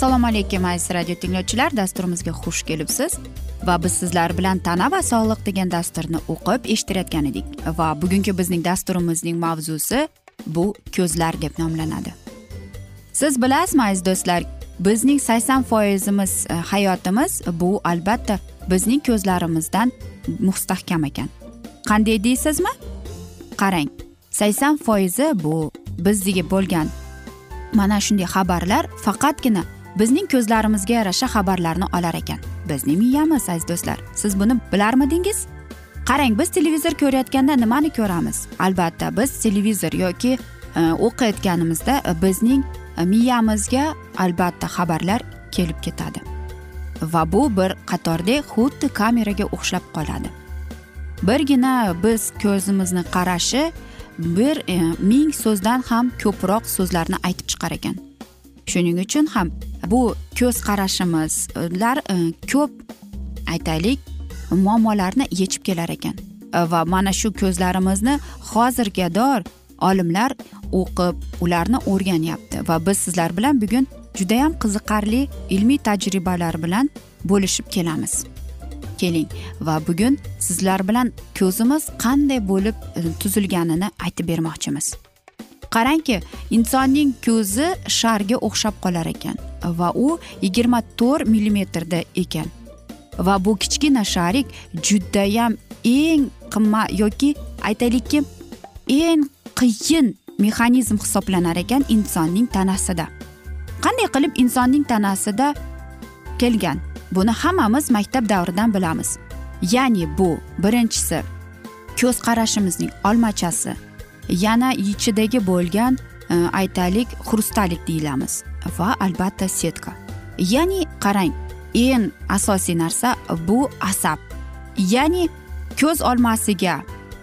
assalomu alaykum aziz radio tinglovchilar. Dasturimizga xush kelibsiz. Va biz sizlar bilan tana va sog'liq degan dasturni o'qib eshittirayotgan edik. Va bugungi bizning dasturimizning mavzusi bu ko'zlar deb nomlanadi. Siz bilasizmi aziz do'stlar bizning sakson foizimiz e, hayotimiz bu albatta bizning ko'zlarimizdan mustahkam ekan. Qanday deysizmi? Qarang sakson foizi bu bizga bo'lgan mana shunday xabarlar faqatgina bizning ko'zlarimizga yarasha xabarlarni olar ekan. Bizning miyamiz aziz do'stlar siz buni bilarmidingiz? Qarang biz televizor ko'rayotganda nimani ko'ramiz? Albatta biz televizor yoki e, o'qiyotganimizda e, bizning e, miyamizga albatta xabarlar kelib ketadi. Va bu bir qatordek xuddi kameraga o'xshab qoladi. Birgina biz ko'zimizni qarashi bir e, ming so'zdan ham ko'proq so'zlarni aytib chiqar ekan. Shuning uchun ham bu ko'z qarashimizlar e, e, ko'p aytaylik muammolarni yechib kelar ekan. E, va mana shu ko'zlarimizni hozirgador olimlar o'qib ularni o'rganyapti. Va biz sizlar bilan bugun judayam qiziqarli ilmiy tajribalar bilan bo'lishib kelamiz. Keling va bugun sizlar bilan ko'zimiz qanday bo'lib tuzilganini aytib bermoqchimiz. Qarangki insonning ko'zi sharga o'xshab qolar ekan va u yigirma to'rt millimetrda ekan. Va bu kichkina sharik judayam eng qimmat yoki aytaylikki eng qiyin mexanizm hisoblanar ekan insonning tanasida. Qanday qilib insonning tanasida kelgan? Buni hammamiz maktab davridan bilamiz. Ya'ni bu birinchisi ko'z qarashimizning olmachasi. Yana ichidagi bo'lgan e, aytaylik xrustalik deyilamiz. Va albatta setka ya'ni qarang eng asosiy narsa bu asab. Ya'ni ko'z olmasiga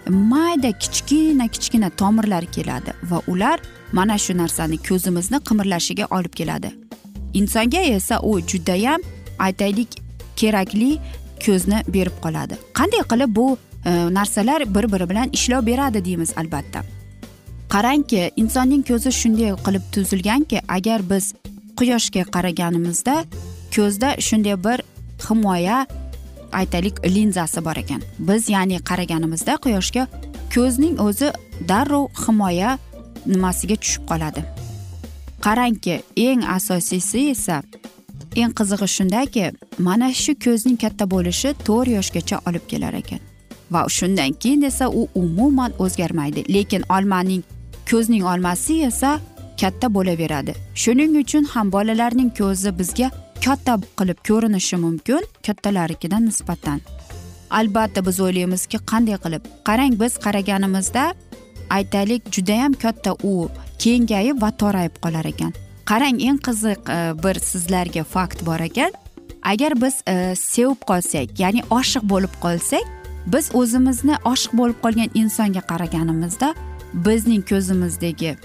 mayda kichkina kichkina tomirlar keladi va ular mana shu narsani ko'zimizni qimirlashiga olib keladi. Insonga esa u judayam aytaylik kerakli ko'zni berib qoladi. Qanday qilib bu e, narsalar bir biri bilan ishlov beradi deymiz albatta. Qarangki insonning ko'zi shunday qilib tuzilganki agar biz quyoshga qaraganimizda ko'zda shunday bir himoya aytaylik linzasi bor ekan. Biz ya'ni qaraganimizda quyoshga ko'zning o'zi darrov himoya nimasiga tushib qoladi. Qarangki eng asosiysi esa eng qizig'i shundaki mana shu ko'zning katta bo'lishi to'rt yoshgacha olib kelar ekan. Va shundan keyin esa u umuman o'zgarmaydi. Lekin olmaning ko'zning olmasi esa katta bo'laveradi. Shuning uchun ham bolalarning ko'zi bizga katta qilib ko'rinishi mumkin kattalarnikidan nisbatan. Albatta biz o'ylaymizki qanday qilib? Qarang biz qaraganimizda aytaylik judayam katta u kengayib va torayib qolar ekan. Qarang eng qiziq e, bir sizlarga fakt bor ekan. Agar biz e, sevib qolsak ya'ni oshiq bo'lib qolsak biz o'zimizni oshiq bo'lib qolgan insonga qaraganimizda bizning ko'zimizdagi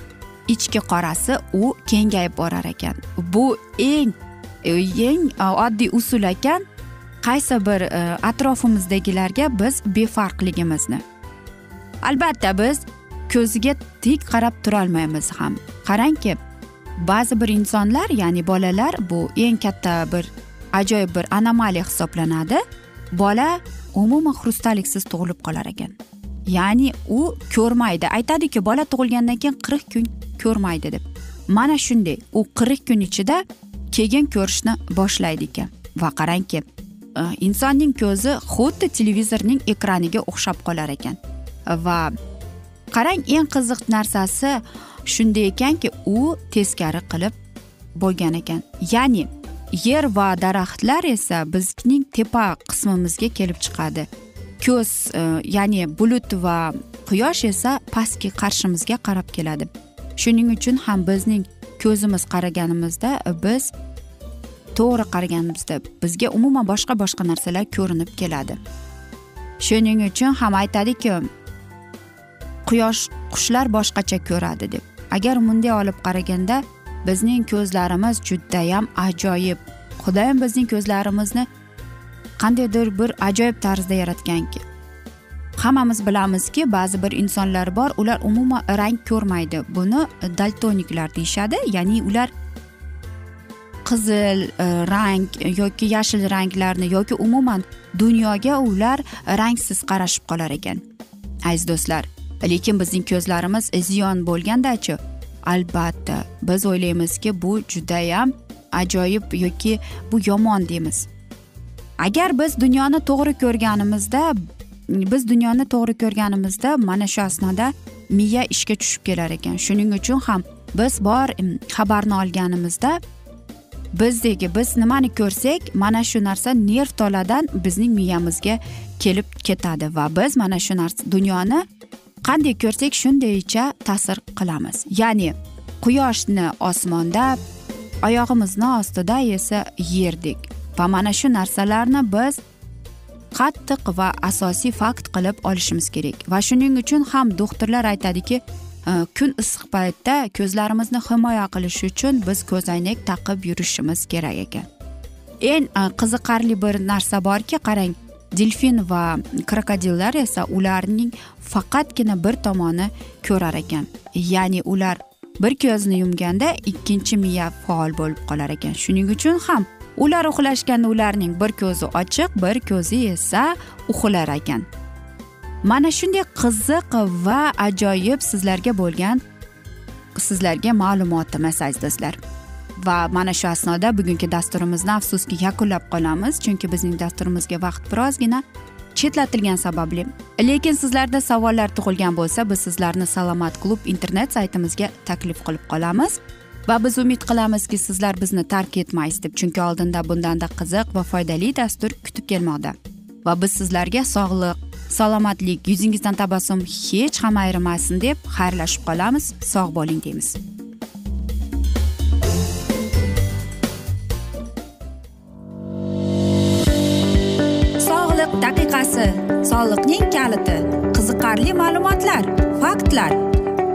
ichki qorasi u kengayib borar ekan. Bu eng eng e, oddiy usul ekan. Qaysi bir e, atrofimizdagilarga biz befarqligimizni. Albatta biz ko'ziga tik qarab turolmaymiz ham. Qarangki ba'zi bir insonlar ya'ni bolalar bu eng katta bir ajoyib bir anomaliya hisoblanadi. Bola umuman xrustaliksiz tug'ilib qolar ekan. Ya'ni u ko'rmaydi. Aytadiki bola tug'ilgandan keyin qirq kun ko'rmaydi deb. Mana shunday u qirq kun ichida keyin ko'rishni boshlaydi ekan. Va qarangki e, insonning ko'zi xuddi televizorning ekraniga o'xshab qolar ekan. Va qarang eng qiziq narsasi shunday ekanki u teskari qilib bo'lgan ekan. Ya'ni yer va daraxtlar esa bizning tepa qismimizga kelib chiqadi. Ko'z e, ya'ni bulut va quyosh esa pastki qarshimizga qarab keladi. Shuning uchun ham bizning ko'zimiz qaraganimizda e, biz to'g'ri qaraganimizda bizga umuman boshqa boshqa narsalar ko'rinib keladi. Shuning uchun ham aytadiki quyosh qushlar boshqacha ko'radi deb. Agar bunday olib qaraganda bizning ko'zlarimiz judayam ajoyib. Xudoyim bizning ko'zlarimizni qandaydir bir ajoyib tarzda yaratganki. Hammamiz bilamizki ba'zi bir insonlar bor ular umuman rang ko'rmaydi. Buni daltoniklar deyishadi ya'ni ular qizil e, rang yoki yashil ranglarni yoki umuman dunyoga ular rangsiz qarashib qolar ekan. Aziz do'stlar lekin bizning ko'zlarimiz ziyon bo'lgandachi. Albatta biz o'ylaymizki bu judayam ajoyib yoki bu yomon deymiz. Agar biz dunyoni to'g'ri ko'rganimizda biz dunyoni to'g'ri ko'rganimizda mana shu asnoda miya ishga tushib kelar ekan. Shuning uchun ham biz bor xabarni olganimizda bizdagi biz nimani ko'rsak mana shu narsa nerv toladan bizning miyamizga kelib ketadi va biz mana shu narsa dunyoni qanday ko'rsak shundaycha ta'sir qilamiz. Ya'ni quyoshni osmonda oyog'imizni ostida esa yerdek va mana shu narsalarni biz qattiq va asosiy fakt qilib olishimiz kerak. Va shuning uchun ham doktorlar aytadiki e, kun issiq paytda ko'zlarimizni himoya qilish uchun biz ko'zoynak taqib yurishimiz kerak ekan. Eng e, qiziqarli bir narsa borki qarang delfin va krokodillar esa ularning faqatgina bir tomoni ko'rar ekan. Ya'ni ular bir ko'zni yumganda ikkinchi miya faol bo'lib qolar ekan. Shuning uchun ham ular uxlashganda ularning bir ko'zi ochiq bir ko'zi esa uxlar ekan. Mana shunday qiziq va ajoyib sizlarga bo'lgan sizlarga ma'lumotim aziz do'stlar va mana shu asnoda bugungi dasturimizni afsuski yakunlab qolamiz chunki bizning dasturimizga vaqt birozgina chetlatilgani sababli. Lekin sizlarda savollar tug'ilgan bo'lsa biz sizlarni salomat klub internet saytimizga taklif qilib qolamiz. Va biz umid qilamizki sizlar bizni tark etmaysiz deb chunki oldinda bundanda qiziq va foydali dastur kutib kelmoqda. Va biz sizlarga sog'lik salomatlik yuzingizdan tabassum hech ham ayrimasin deb xayrlashib qolamiz. Sog' bo'ling deymiz. Daqiqasi soliqning kaliti qiziqarli ma'lumotlar faktlar.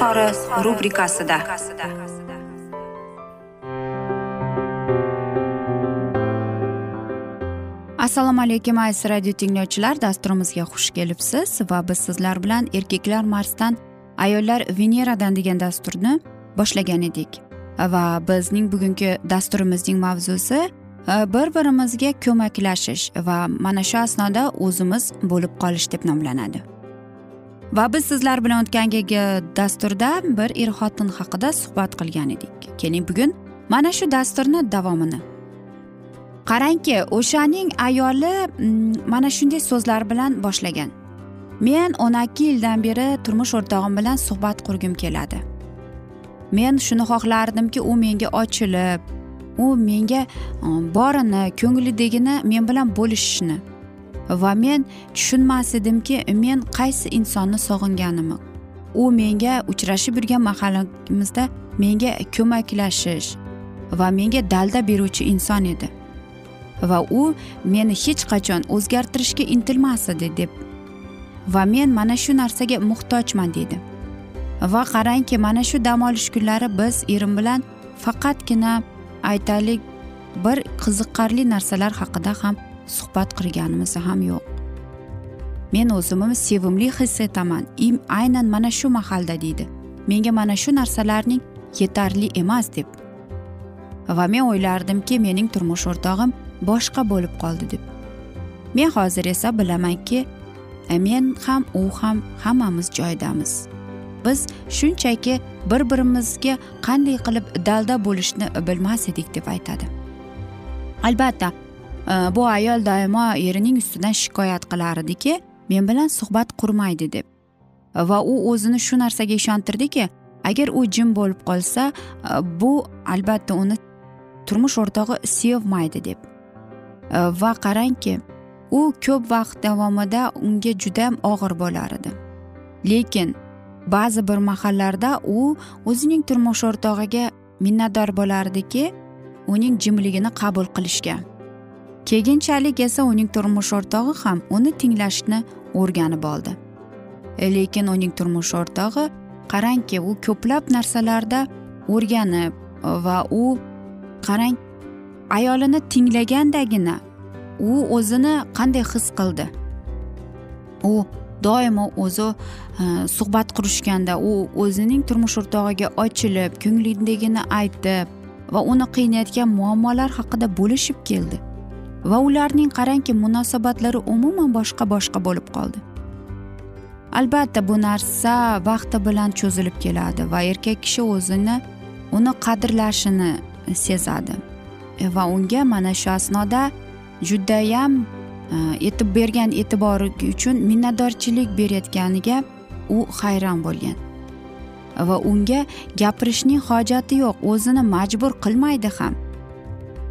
izhori rubrikasida. Assalomu alaykum aziz radio tinglovchilar. Dasturimizga xush kelibsiz va biz sizlar bilan erkaklar marsdan ayollar veneradan degan dasturni boshlagan edik. Va bizning bugungi dasturimizning mavzusi e, bir birimizga ko'maklashish va mana shu asnoda o'zimiz bo'lib qolish deb nomlanadi. Va biz sizlar bilan o'tgangi dasturda bir er xotin haqida suhbat qilgan edik. Keling bugun mana shu dasturni davomini. Qarangki o'shaning ayoli mm, mana shunday so'zlar bilan boshlagan. Men o'n ikki yildan beri turmush o'rtog'im bilan suhbat qurgim keladi. Men shuni xohlardimki u menga ochilib u menga mm, borini ko'nglidagini men bilan bo'lishishni va men tushunmas edimki men qaysi insonni sog'inganimni u menga uchrashib yurgan mahallamizda menga ko'maklashish va menga dalda beruvchi inson edi. Va u meni hech qachon o'zgartirishga intilmas edi deb. Va men mana shu narsaga muhtojman deydi va qarangki mana shu dam olish kunlari biz erim bilan faqatgina aytaylik bir qiziqarli narsalar haqida ham suhbat qilganimiz ham yo'q. Men o'zimni sevimli his etaman. Aynan mana shu mahalda deydi. Menga mana shu narsalarning yetarli emas deb. Va men o'ylardimki mening turmush o'rtog'im boshqa bo'lib qoldi deb. Men hozir esa bilamanki e, men ham u ham hammamiz joyidamiz biz shunchaki bir birimizga qanday qilib dalda bo'lishni bilmas edik deb aytadi. Albatta Э, bu ayol doimo erining ustidan shikoyat qilar ediki men bilan suhbat qurmaydi deb. Va u o'zini shu narsaga ishontirdiki agar u jim bo'lib qolsa e, bu albatta uni turmush o'rtog'i sevmaydi deb. E, va qarangki u ko'p vaqt davomida unga judayam og'ir bo'lar edi. Lekin ba'zi bir mahallarda u o'zining turmush o'rtog'iga minnatdor bo'lardiki uning jimligini qabul qilishga. Keyinchalik esa uning turmush o'rtog'i ham uni tinglashni o'rganib oldi. Lekin uning turmush o'rtog'i qarangki u ko'plab narsalarda o'rganib va u qarang ayolini tinglagandagina u o'zini qanday his qildi? U doimo o'zi e, suhbat qurishganda u o'zining turmush o'rtog'iga ochilib ko'nglidagini aytib va uni qiynayotgan muammolar haqida bo'lishib keldi. Va ularning qarangki munosabatlari umuman boshqa boshqa bo'lib qoldi. Albatta bu narsa vaqti bilan cho'zilib keladi va erkak kishi o'zini uni qadrlashini sezadi. E, va unga mana shu asnoda judayam e, etib bergan e'tibori uchun minnatdorchilik berayotganiga u hayron bo'lgan. Va unga gapirishning hojati yo'q o'zini majbur qilmaydi ham.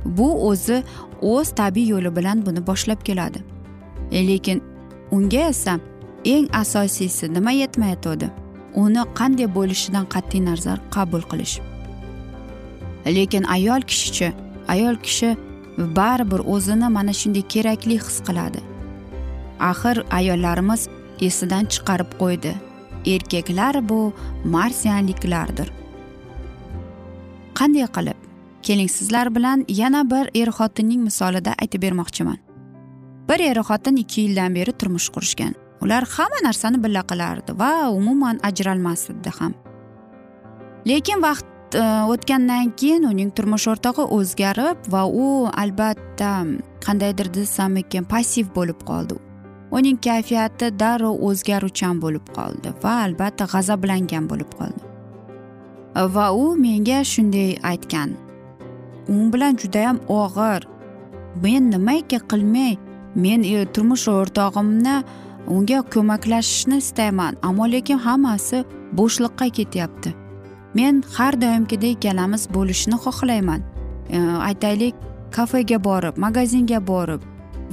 Bu o'zi o'z tabiiy yo'li bilan buni boshlab keladi. E, lekin unga esa eng asosiysi nima yetmayotgandi? Uni qanday bo'lishidan qat'iy nazar qabul qilish. Lekin ayol kishichi ayol kishi baribir o'zini mana shunday kerakli his qiladi. Axir ayollarimiz esidan chiqarib qo'ydi. Erkaklar bu marsianliklardir. Qanday qilib? Keling sizlar bilan yana bir er xotinning misolida aytib bermoqchiman. Bir er xotin ikki yildan beri turmush qurishgan. Ular hamma narsani birga qilardi va umuman ajralmasdi ham. Lekin vaqt e, o'tgandan keyin uning turmush o'rtog'i o'zgarib va u albatta qandaydir desam ekan passiv bo'lib qoldi. Uning kayfiyati darrov o'zgaruvchan bo'lib qoldi va albatta g'azablangan bo'lib qoldi. Va u menga shunday aytgan. U bilan judayam og'ir. Men nimaiki qilmay men e, turmush o'rtog'imni unga ko'maklashishni istayman ammo lekin hammasi bo'shliqqa ketyapti. Men har doimgidek ikkalamiz bo'lishni xohlayman. E, aytaylik kafega borib magazinga borib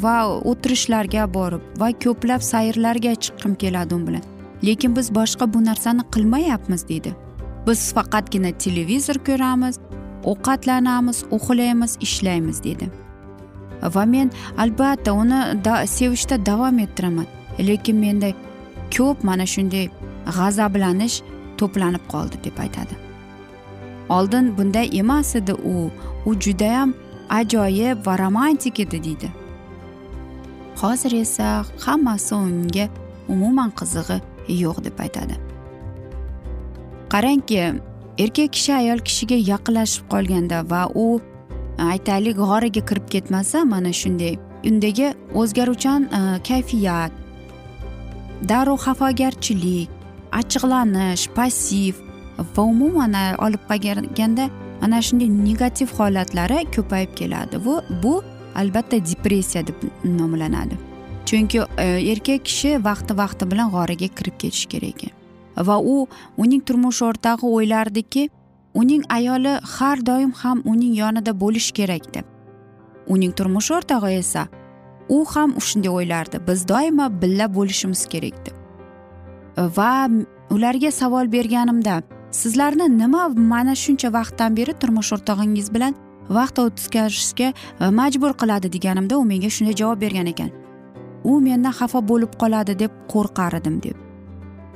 va o'tirishlarga borib va ko'plab sayrlarga chiqqim keladi u bilan. Lekin biz boshqa bu narsani qilmayapmiz deydi biz faqatgina televizor ko'ramiz ovqatlanamiz uxlaymiz ishlaymiz dedi. Va men albatta uni da, sevishda davom ettiraman. Lekin menda ko'p mana shunday g'azablanish to'planib qoldi deb aytadi. Oldin bunday emas edi u. U judayam ajoyib va romantik edi deydi. Hozir esa hammasi unga umuman qizig'i yo'q deb aytadi. Qarangki erkak kishi ayol kishiga yaqinlashib qolganda va u e, aytaylik g'origa kirib ketmasa mana shunday undagi o'zgaruvchan e, kayfiyat darrov xafagarchilik achchiqlanish passiv va umuman e, olib qaraganda mana shunday negativ holatlari ko'payib keladi. Bu bu albatta depressiya deb nomlanadi. Chunki erkak kishi vaqti vaqti bilan g'origa kirib ketishi kerak. ekan va u uning turmush o'rtog'i o'ylardiki uning ayoli har doim ham uning yonida bo'lishi kerak deb uning turmush o'rtog'i esa u ham shunday o'ylardi biz doimo birga bo'lishimiz kerak deb va ularga savol berganimda sizlarni nima mana shuncha vaqtdan beri turmush o'rtog'ingiz bilan vaqt o'tkazishga majbur qiladi deganimda u menga shunday javob bergan ekan. U mendan xafa bo'lib qoladi deb qo'rqar edim deb.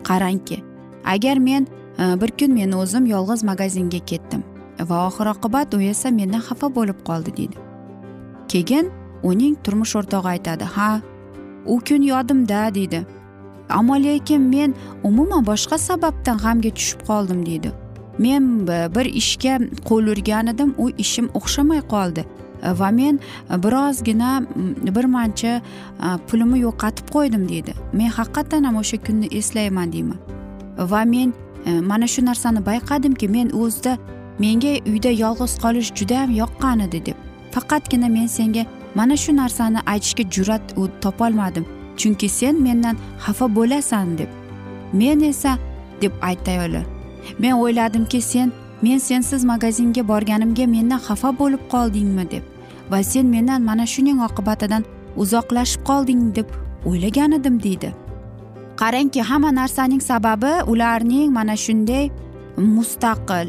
Qarangki agar men e, bir kun men o'zim yolg'iz magazinga ketdim va oxir oqibat u esa mendan xafa bo'lib qoldi deydi keyin uning turmush o'rtog'i aytadi ha u kun yodimda deydi ammo lekin men umuman boshqa sababdan g'amga tushib qoldim deydi men bir ishga qo'l urgan edim u ishim o'xshamay qoldi va men birozgina bir mancha e, pulimni yo'qotib qo'ydim deydi men haqiqatdan ham o'sha kunni eslayman deyman. Va men e, mana shu narsani bayqadimki men o'zida menga uyda yolg'iz qolish judayam yoqqan edi deb. Faqatgina men senga mana shu narsani aytishga jur'at topolmadim. Chunki sen mendan xafa bo'lasan deb. Men esa deb aytdi ayoli men o'yladimki sen men sensiz magazinga borganimga mendan xafa bo'lib qoldingmi deb. Va sen mendan mana shuning oqibatidan uzoqlashib qolding deb o'ylagan edim deydi. Qarangki hamma narsaning sababi ularning mana shunday mustaqil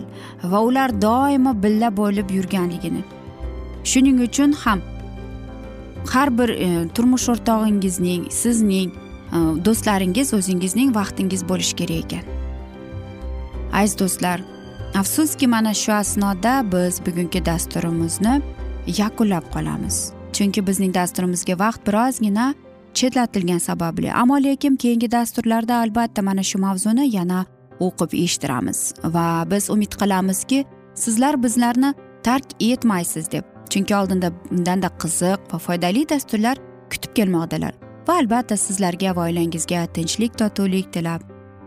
va ular doimo billa bo'lib yurganligini. Shuning uchun ham har bir e, turmush o'rtog'ingizning sizning e, do'stlaringiz o'zingizning vaqtingiz bo'lishi kerak ekan. Aziz do'stlar afsuski mana shu asnoda biz bugungi dasturimizni yakunlab qolamiz. Chunki bizning dasturimizga vaqt birozgina chetlatilgani sababli. Ammo lekin keyingi dasturlarda albatta mana shu mavzuni yana o'qib eshittiramiz. Va biz umid qilamizki sizlar bizlarni tark etmaysiz deb. Chunki oldinda bundanda qiziq va foydali dasturlar kutib kelmoqdalar. Va albatta sizlarga va oilangizga tinchlik totuvlik tilab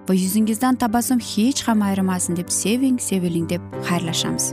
va yuzingizdan tabassum hech ham ayrimasin deb seving seviling deb xayrlashamiz.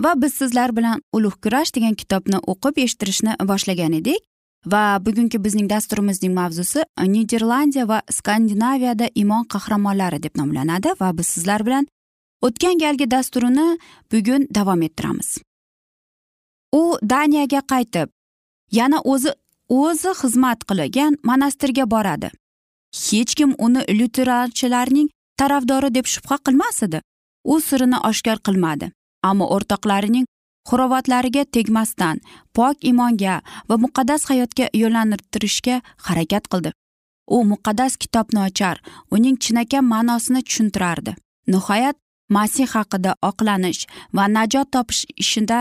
Va biz sizlar bilan ulug' kurash degan kitobni o'qib eshittirishni boshlagan edik va bugungi bizning dasturimizning mavzusi niderlandiya va skandinaviyada imon qahramonlari deb nomlanadi va biz sizlar bilan o'tgan galgi dasturini bugun davom ettiramiz. U daniyaga qaytib yana o'zi o'zi xizmat qilgan monastirga boradi. Hech kim uni lyuteranchilarning tarafdori deb shubha qilmas edi. U sirini oshkor qilmadi. Ammo o'rtoqlarining xurovatlariga tegmasdan pok imonga va muqaddas hayotga yo'llantirishga harakat qildi. U muqaddas kitobni ochar uning chinakam ma'nosini tushuntirardi. Nihoyat masih haqida oqlanish va najot topish ishida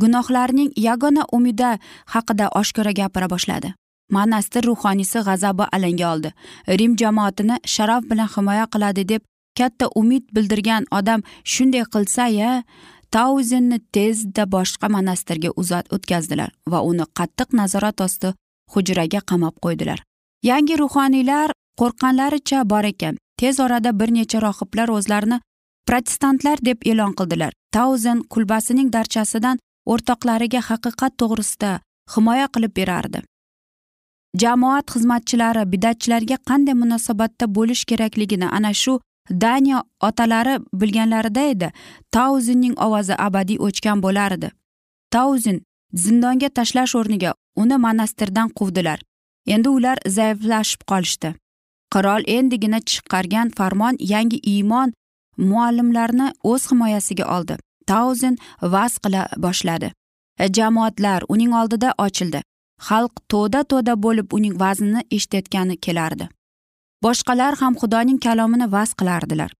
gunohlarning yagona umidi haqida oshkora gapira boshladi. Monastir ruhoniysi g'azabi alanga oldi. Rim jamoatini sharaf bilan himoya qiladi deb katta umid bildirgan odam shunday qilsa ya tauzenni tezda boshqa monastirga uzat o'tkazdilar va uni qattiq nazorat osti hujraga qamab qo'ydilar. Yangi ruhoniylar qo'rqqanlaricha bor ekan. Tez orada bir necha rohiblar o'zlarini protestantlar deb e'lon qildilar. Tauzen kulbasining darchasidan o'rtoqlariga haqiqat to'g'risida himoya qilib berardi. Jamoat xizmatchilari bidatchilarga qanday munosabatda bo'lish kerakligini ana shu daniya otalari bilganlarida edi. Tauzinning ovozi abadiy o'chgan bo'lardi. Tauzin zindonga tashlash o'rniga uni monastirdan quvdilar. Endi ular zaiflashib qolishdi. Qirol endigina chiqargan farmon yangi iymon muallimlarini o'z himoyasiga oldi. Tauzin vaz qila boshladi. E, jamoatlar uning oldida ochildi. Xalq to'da to'da bo'lib uning vaznini eshitayotgani kelardi. Boshqalar ham xudoning kalomini vaz qilardilar.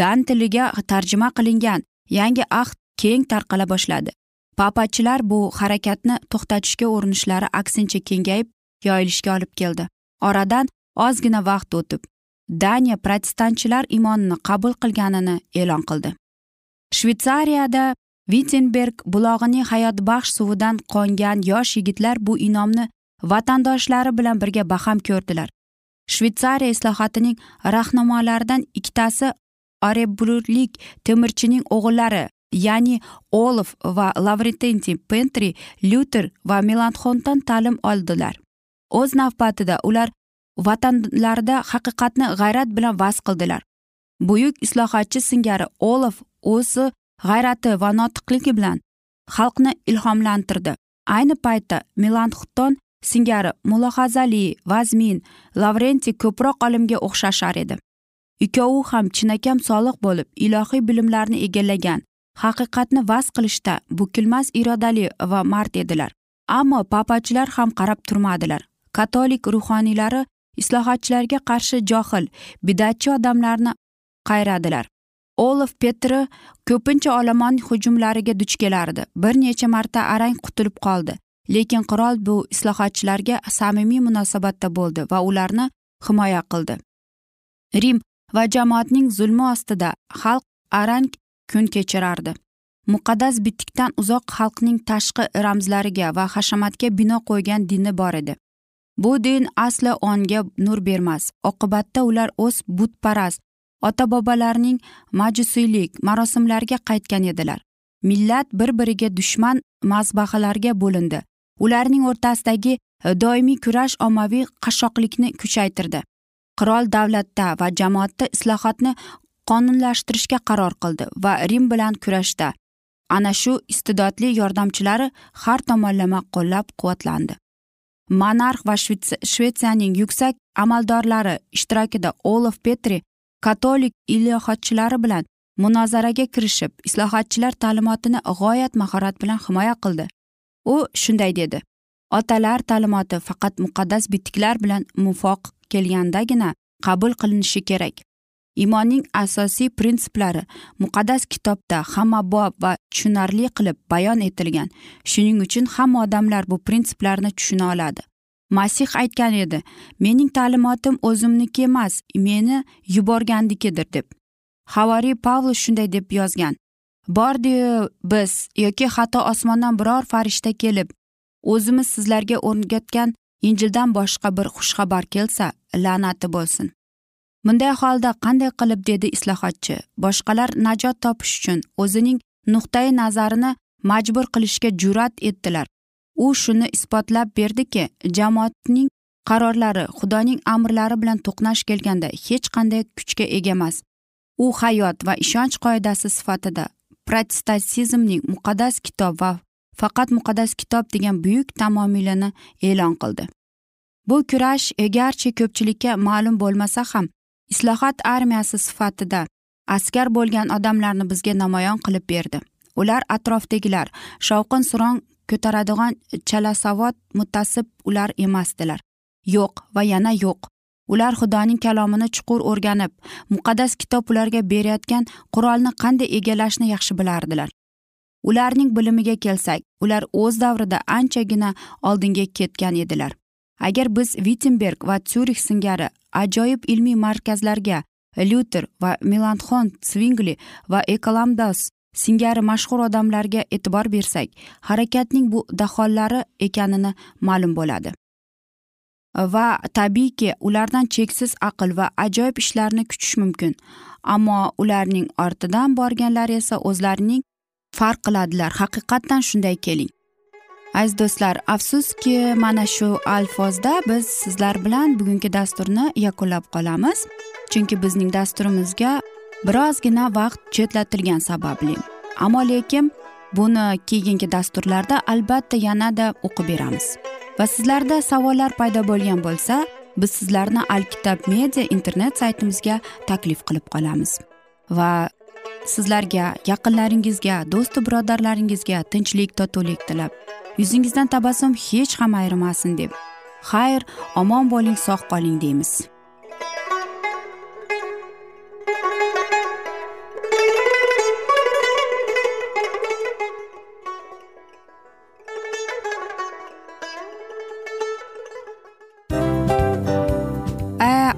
Dan tiliga tarjima qilingan yangi ahd keng tarqala boshladi. Papachilar bu harakatni to'xtatishga urinishlari aksincha kengayib yoyilishga olib keldi. Oradan ozgina vaqt o'tib daniya protestantchilar imonini qabul qilganini e'lon qildi. Shvetsariyada vitsenberg bulog'ining hayotbaxsh suvidan qongan yosh yigitlar bu inomni vatandoshlari bilan birga baham ko'rdilar. Shvetsariya islohotining rahnamolaridan ikkitasi orebburlik temirchining o'g'illari ya'ni olov va lavrententi pentri lyuter va melanxondan ta'lim oldilar. O'z navbatida ular vatanlarida haqiqatni g'ayrat bilan vaz qildilar. Buyuk islohotchi singari olov o'zi g'ayrati va notiqligi bilan xalqni ilhomlantirdi. Ayni paytda melanxton singari mulohazali vazmin lavrentiy ko'proq olimga o'xshashar edi. Ikkovi ham chinakam soliq bo'lib ilohiy bilimlarni egallagan haqiqatni vaz qilishda bukilmas irodali va mard edilar. Ammo papachilar ham qarab turmadilar. Katolik ruhoniylari islohotchilarga qarshi johil bidatchi odamlarni qayradilar. Olov petri ko'pincha olomon hujumlariga duch kelardi. Bir necha marta arang qutulib qoldi. Lekin qirol bu islohotchilarga samimiy munosabatda bo'ldi va ularni himoya qildi. Rim va jamoatning zulmi ostida xalq arang kun kechirardi. Muqaddas bitikdan uzoq xalqning tashqi ramzlariga va hashamatga bino qo'ygan dini bor edi. Bu din asli onga nur bermas oqibatda ular o'z butparast ota bobolarning majusiylik marosimlariga qaytgan edilar. Millat bir biriga dushman mazbahalarga bo'lindi. Ularning o'rtasidagi e, doimiy kurash ommaviy qashshoqlikni kuchaytirdi. Qirol davlatda va jamoatda islohotni qonunlashtirishga qaror qildi va rim bilan kurashda ana shu iste'dodli yordamchilari har tomonlama qo'llab quvvatlandi monarx va shvetsiyaning yuksak amaldorlari ishtirokida olof petri katolik ilohatchilari bilan munozaraga kirishib islohotchilar ta'limotini g'oyat mahorat bilan himoya qildi. U shunday dedi. Otalar ta'limoti faqat muqaddas bitiklar bilan muvofiq kelgandagina qabul qilinishi kerak. Iymonning asosiy prinsiplari muqaddas kitobda hammabob va tushunarli qilib bayon etilgan. Shuning uchun hamma odamlar bu prinsiplarni tushuna oladi. Masih aytgan edi mening ta'limotim o'zimniki emas meni yuborgannikidir deb. Havoriy pavlus shunday deb yozgan. Bordiyu biz yoki hatto osmondan biror farishta kelib o'zimiz sizlarga o'rgatgan injildan boshqa bir xushxabar kelsa la'nati bo'lsin. Bunday holda qanday qilib dedi islohotchi boshqalar najot topish uchun o'zining nuqtai nazarini majbur qilishga jur'at etdilar. U shuni isbotlab berdiki jamoatning qarorlari xudoning amrlari bilan to'qnash kelganda hech qanday kuchga ega emas. U hayot va ishonch qoidasi sifatida protestantizmning muqaddas kitob va faqat muqaddas kitob degan buyuk tamomilini e'lon qildi. Bu kurash garchi ko'pchilikka ma'lum bo'lmasa ham islohot armiyasi sifatida askar bo'lgan odamlarni bizga namoyon qilib berdi. Ular atrofdagilar shovqin suron ko'taradigan chalasavod muttasib ular emasdilar. Yo'q va yana yo'q. Ular xudoning kalomini chuqur o'rganib muqaddas kitob ularga berayotgan qurolni qanday egallashni yaxshi bilardilar. Ularning bilimiga kelsak ular o'z davrida anchagina oldinga ketgan edilar. Agar biz vittenberg va syurix singari ajoyib ilmiy markazlarga lyuter va melanxon svingli va ekolamdas singari mashhur odamlarga e'tibor bersak harakatning bu dahollari ekanini ma'lum bo'ladi. Va tabiiyki ulardan cheksiz aql va ajoyib ishlarni kutish mumkin. Ammo ularning ortidan borganlar esa o'zlarining farq qiladilar. Haqiqatdan shunday keling. Aziz do'stlar afsuski mana shu alfozda biz sizlar bilan bugungi dasturni yakunlab qolamiz. Chunki bizning dasturimizga birozgina vaqt chetlatilgani sababli. Ammo lekin buni keyingi dasturlarda albatta yanada o'qib beramiz. Va sizlarda savollar paydo bo'lgan bo'lsa biz sizlarni alkitab media internet saytimizga taklif qilib qolamiz. Va sizlarga yaqinlaringizga do'stu birodarlaringizga tinchlik totuvlik tilab. Yuzingizdan tabassum hech ham ayrimasin deb. Xayr omon bo'ling sog' qoling deymiz.